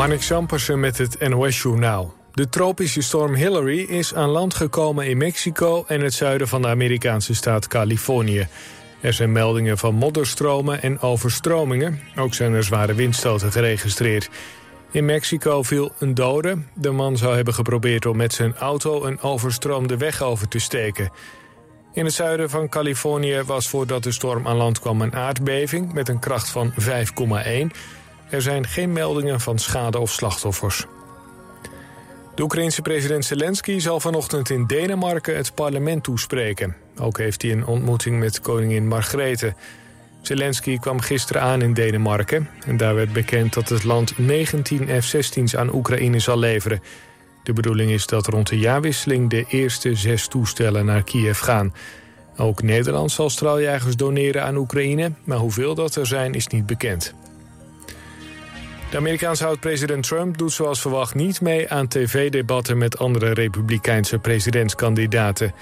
Marnik Sampersen met het NOS-journaal. De tropische storm Hillary is aan land gekomen in Mexico... en het zuiden van de Amerikaanse staat Californië. Er zijn meldingen van modderstromen en overstromingen. Ook zijn er zware windstoten geregistreerd. In Mexico viel een dode. De man zou hebben geprobeerd om met zijn auto... een overstroomde weg over te steken. In het zuiden van Californië was voordat de storm aan land kwam... een aardbeving met een kracht van 5,1... Er zijn geen meldingen van schade of slachtoffers. De Oekraïense president Zelensky zal vanochtend in Denemarken het parlement toespreken. Ook heeft hij een ontmoeting met koningin Margrethe. Zelensky kwam gisteren aan in Denemarken. En daar werd bekend dat het land 19 F-16's aan Oekraïne zal leveren. De bedoeling is dat rond de jaarwisseling de eerste zes toestellen naar Kiev gaan. Ook Nederland zal straaljagers doneren aan Oekraïne... maar hoeveel dat er zijn is niet bekend. De Amerikaanse oud-president Trump doet zoals verwacht niet mee aan tv-debatten met andere republikeinse presidentskandidaten.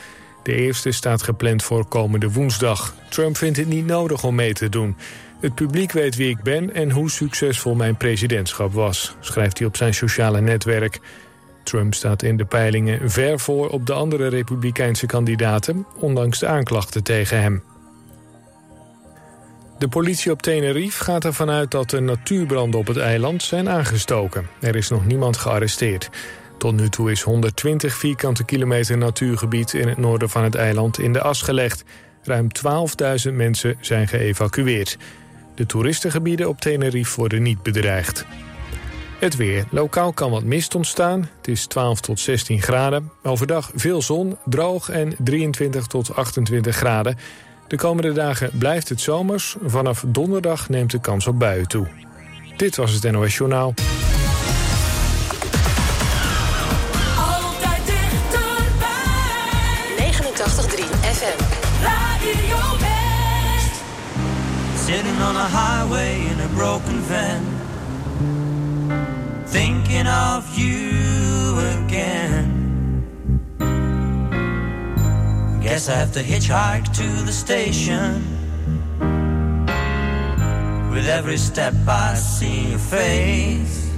De eerste staat gepland voor komende woensdag. Trump vindt het niet nodig om mee te doen. Het publiek weet wie ik ben en hoe succesvol mijn presidentschap was, schrijft hij op zijn sociale netwerk. Trump staat in de peilingen ver voor op de andere republikeinse kandidaten, ondanks de aanklachten tegen hem. De politie op Tenerife gaat ervan uit dat de natuurbranden op het eiland zijn aangestoken. Er is nog niemand gearresteerd. Tot nu toe is 120 vierkante kilometer natuurgebied in het noorden van het eiland in de as gelegd. Ruim 12.000 mensen zijn geëvacueerd. De toeristengebieden op Tenerife worden niet bedreigd. Het weer. Lokaal kan wat mist ontstaan. Het is 12 tot 16 graden. Overdag veel zon, droog en 23 tot 28 graden. De komende dagen blijft het zomers. Vanaf donderdag neemt de kans op buien toe. Dit was het NOS Journaal. Altijd dichterbij. 89.3 FM. Radio West. Sitting on a highway in a broken van. Thinking of you again. Guess I have to hitchhike to the station. With every step I see your face.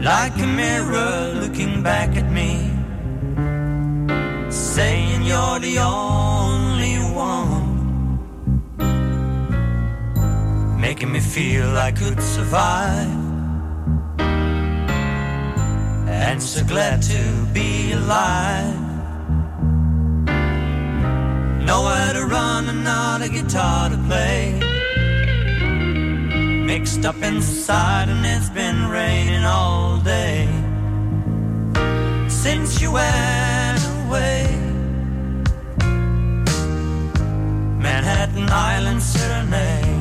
Like a mirror looking back at me. Saying you're the only one. Making me feel I could survive. And so glad to be alive. Nowhere to run and not a guitar to play. Mixed up inside, and it's been raining all day. Since you went away, Manhattan Island Serenade.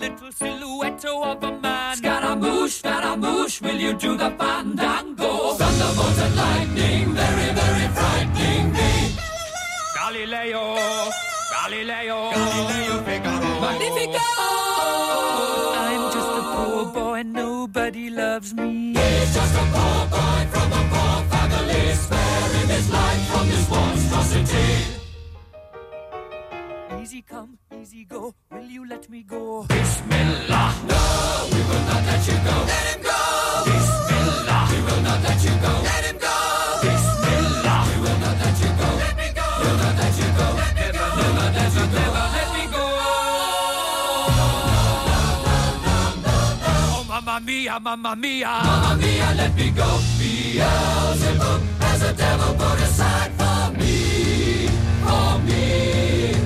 Little silhouette of a man. Scaramouche, Scaramouche, will you do the fandango? Thunderbolt and lightning, very, very frightening me. Galileo, Galileo, Galileo Figaro. Magnifico! I'm just a poor boy, and nobody loves me. He's just a poor boy from a poor family, sparing his life from this monstrosity. Easy come, easy go. Will you let me go? Bismillah. No, we will not let you go. Let him go. Bismillah. We will not let you go. Let him go. Bismillah. We will not let you go. Let me go. We'll not let you go. Let me go. We'll not let you go. Never let me go. Oh, mamma mia, mamma mia. Mamma mia, let me go. Beelzebub has a devil put aside for me. For me.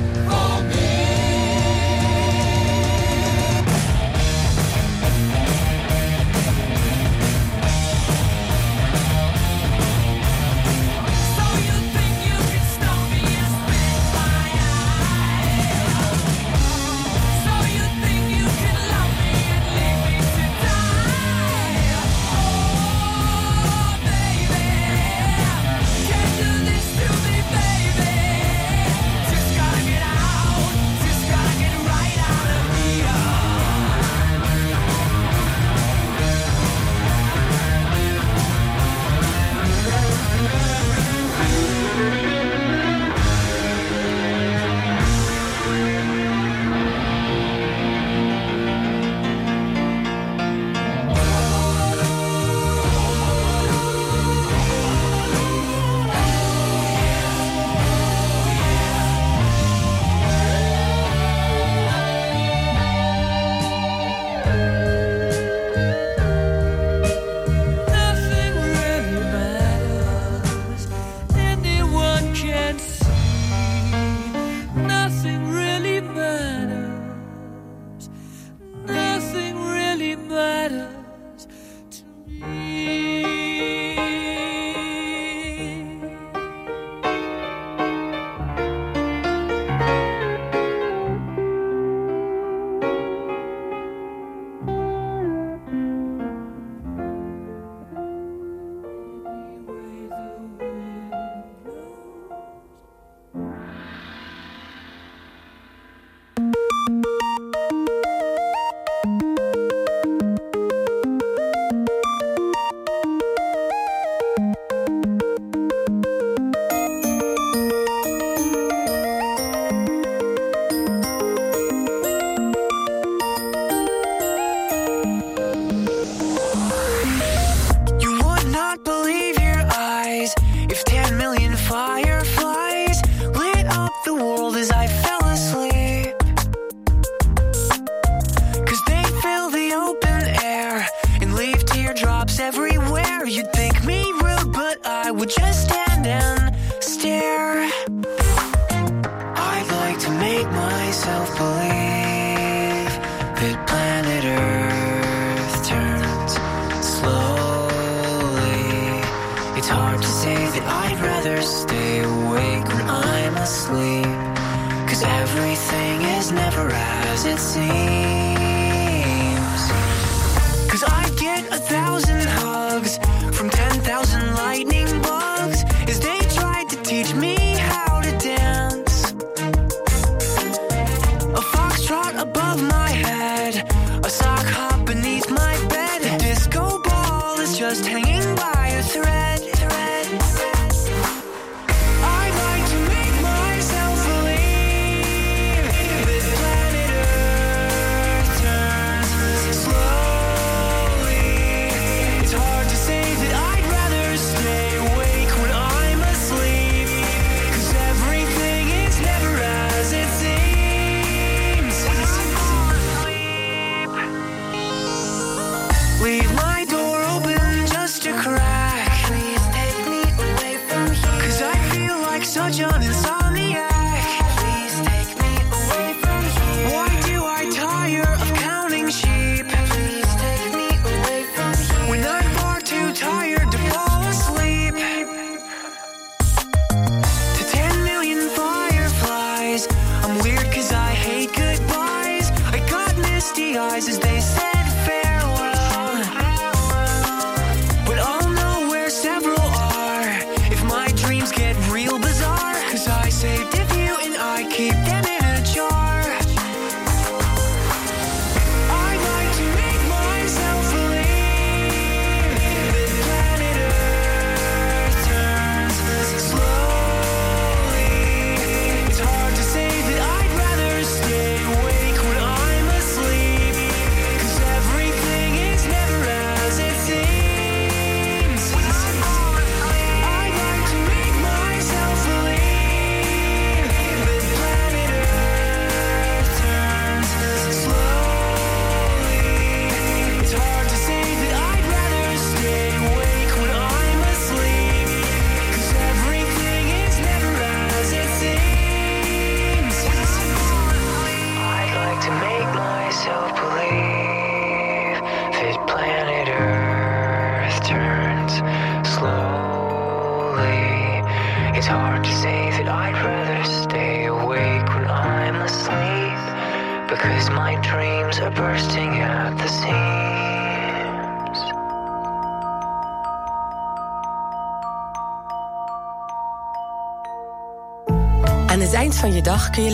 never as it seems.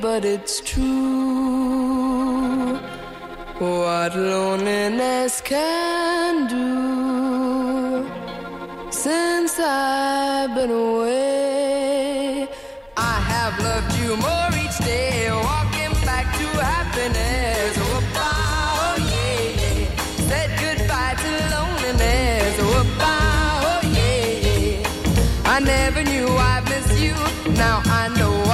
but it's true. What loneliness can do since I've been away. I have loved you more each day, walking back to happiness. Oh, oh yeah, yeah. Said goodbye to loneliness. Oh, oh yeah, yeah. I never knew I'd miss you. Now I know.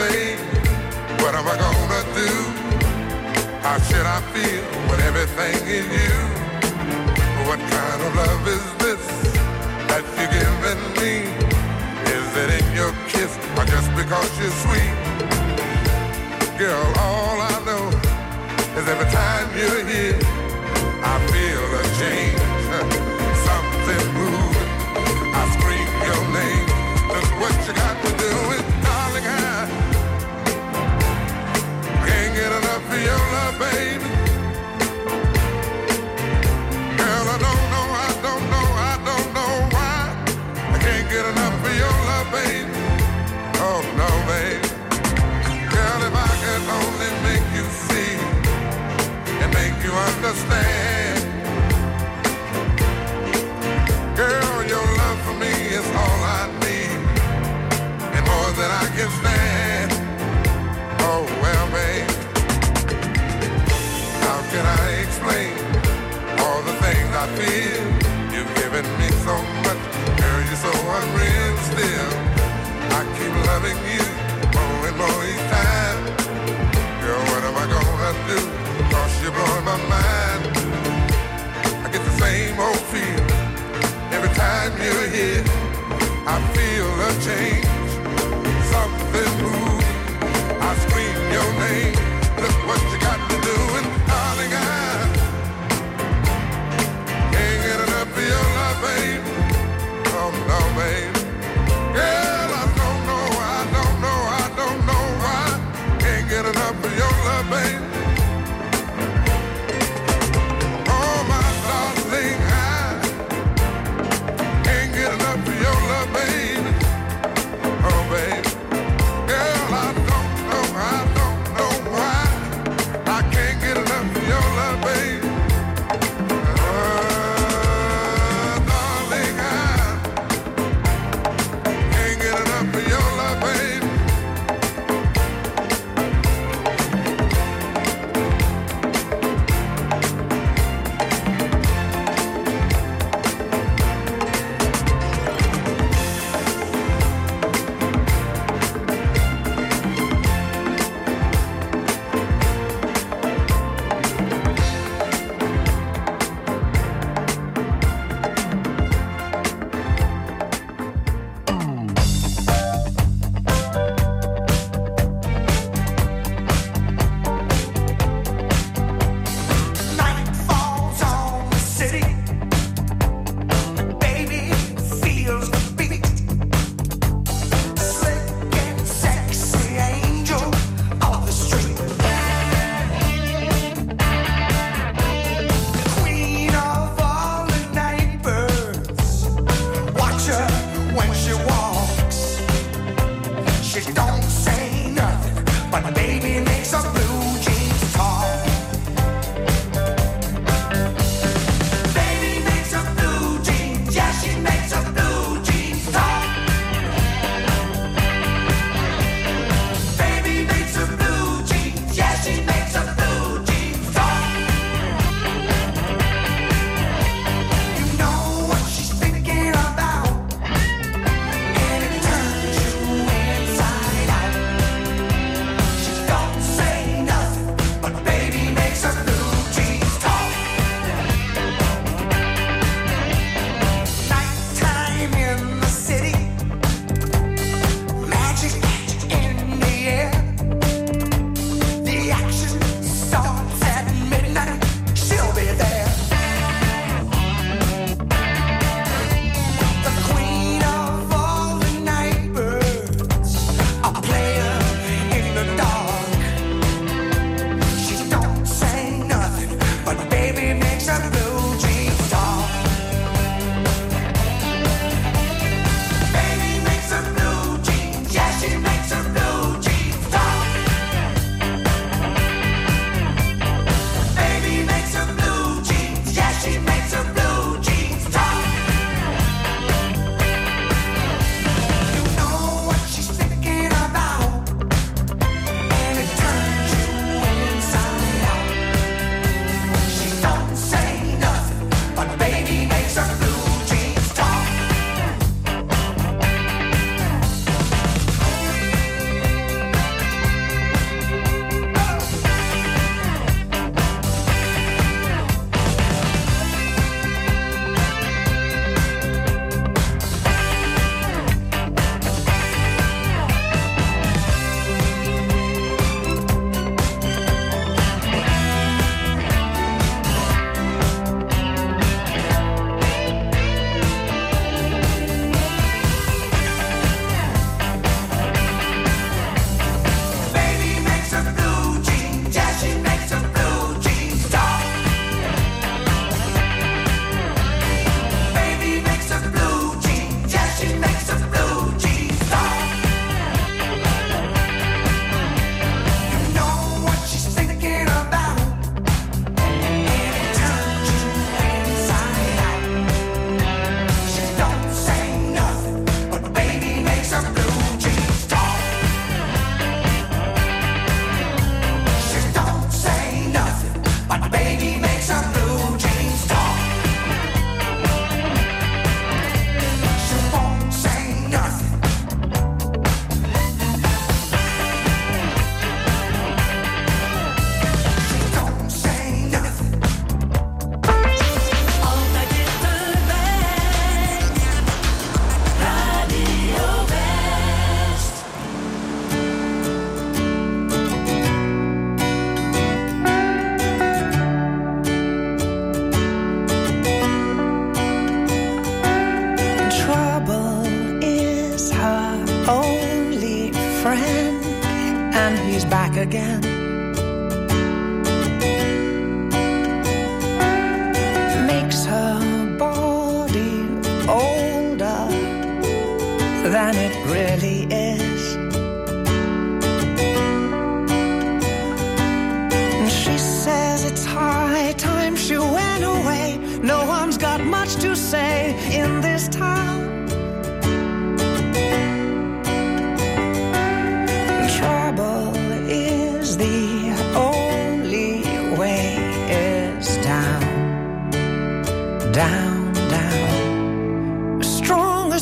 Say? What am I gonna do? How should I feel when everything is you? What kind of love is this that you're giving me? Is it in your kiss or just because you're sweet? Girl, all I know is every time you're here, I feel a change. Something moving. I scream your name. Look what you got Girl, your love for me is all I need and more than I can stand. Oh, well, babe, how can I explain all the things I feel? You've given me so much, girl, you're so unreal still. I keep loving you more each time. Girl, what am I gonna do? You're blowing my mind. I get the same old feel every time you're here. I feel a change, something moving. I scream your name. Look what you got to do, and darling, I can't get enough of your love, baby. Oh no, baby. Girl,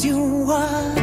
you were,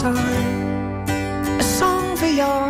time. A song for your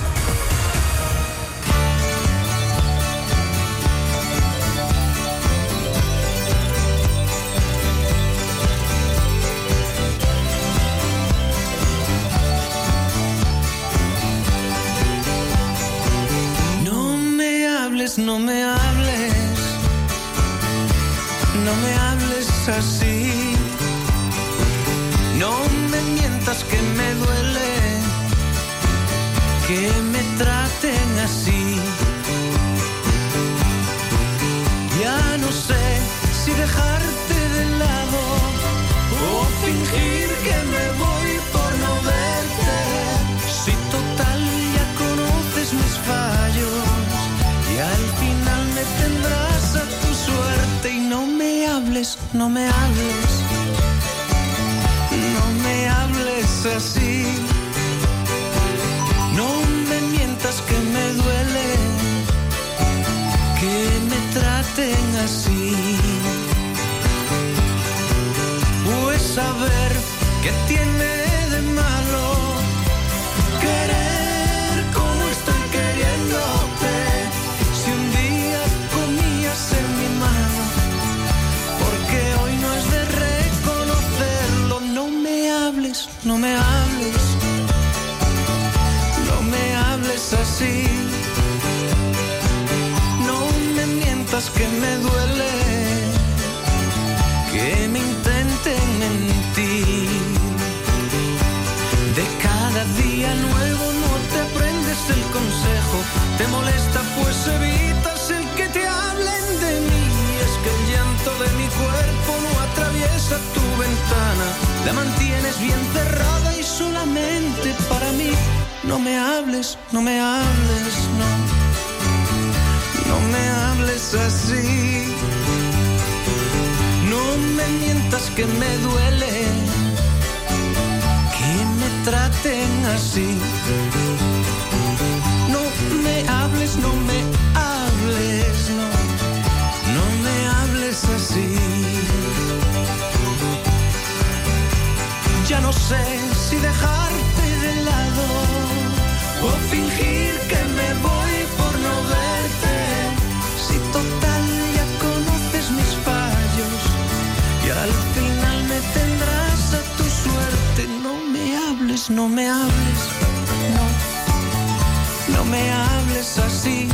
no me hables. a tu ventana, la mantienes bien cerrada y solamente para mí. No me hables, no me hables, no. No me hables así. No me mientas que me duele que me traten así. No me hables, no me hables, no. sé si dejarte de lado o fingir que me voy por no verte. Si total ya conoces mis fallos y al final me tendrás a tu suerte. No me hables, no me hables, no, no me hables así.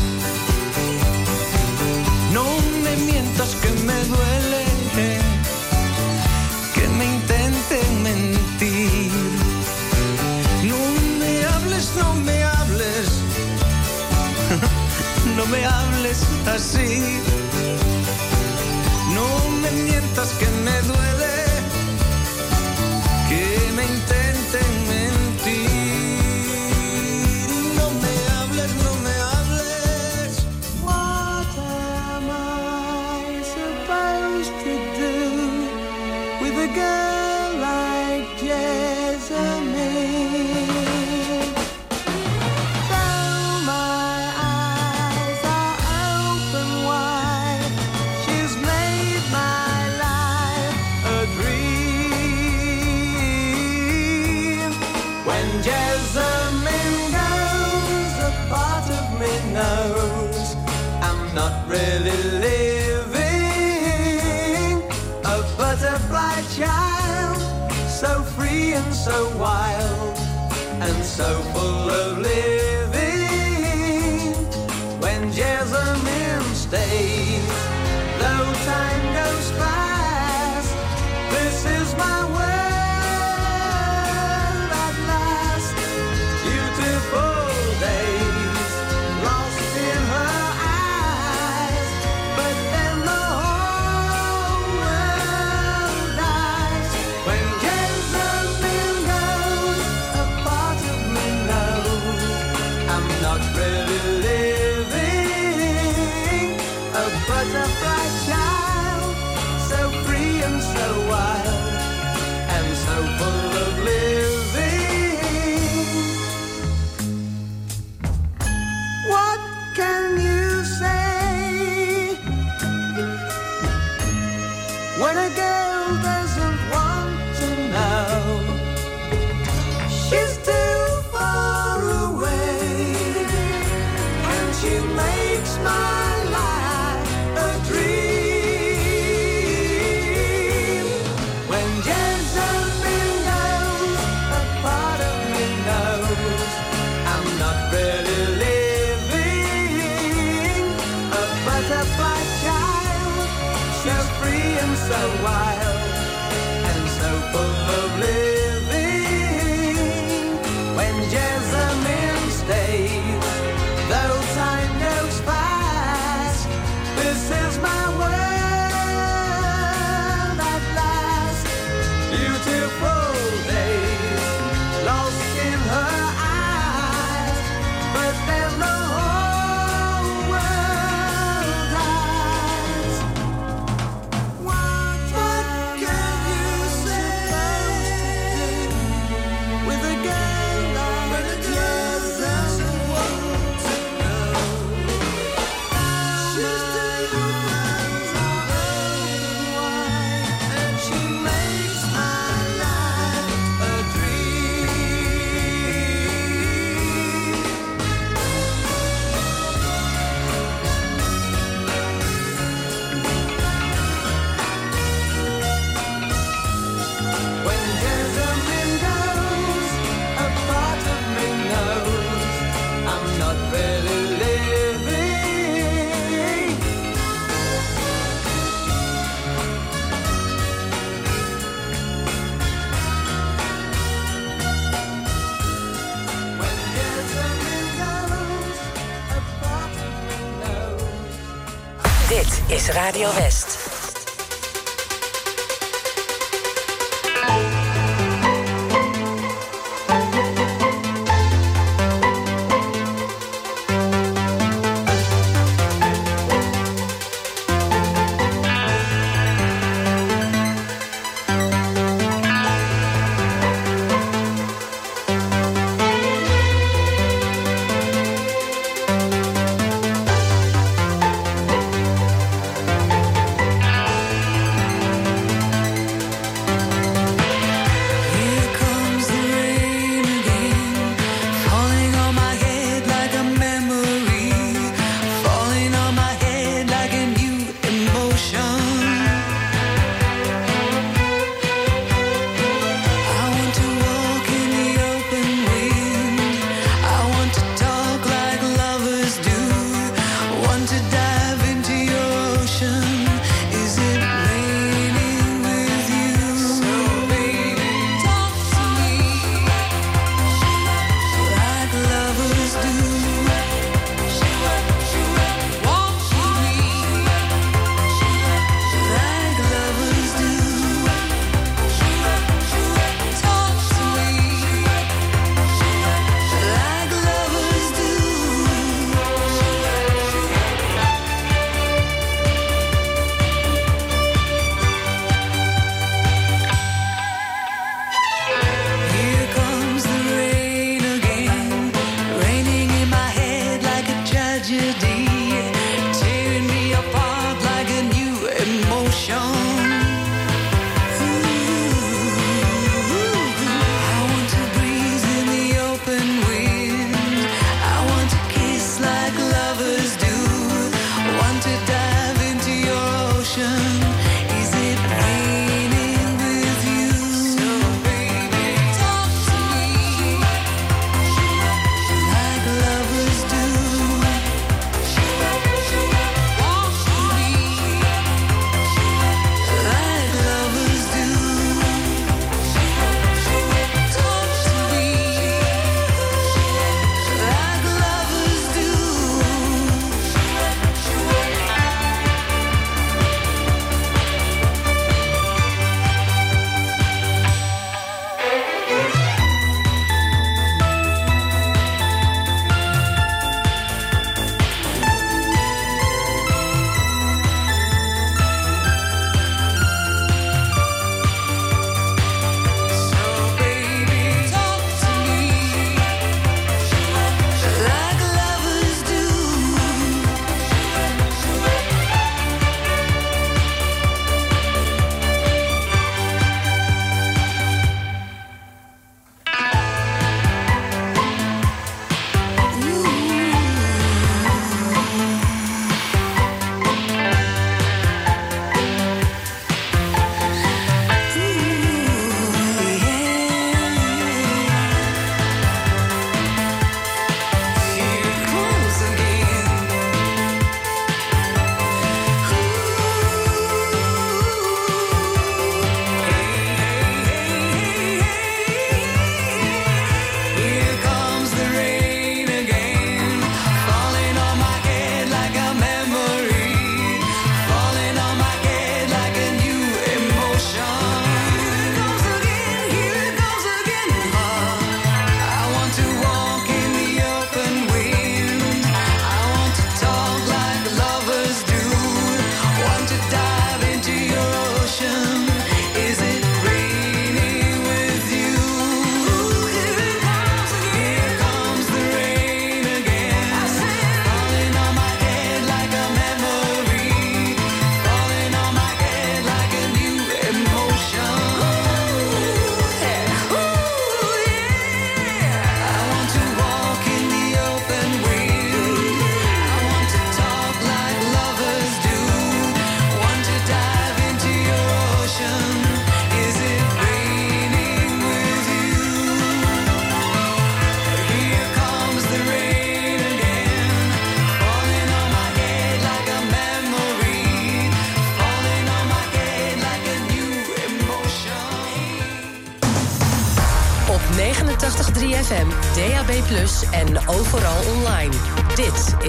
so full. butterfly. Radio West.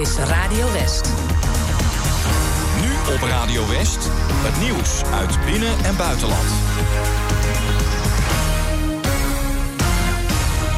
es radio.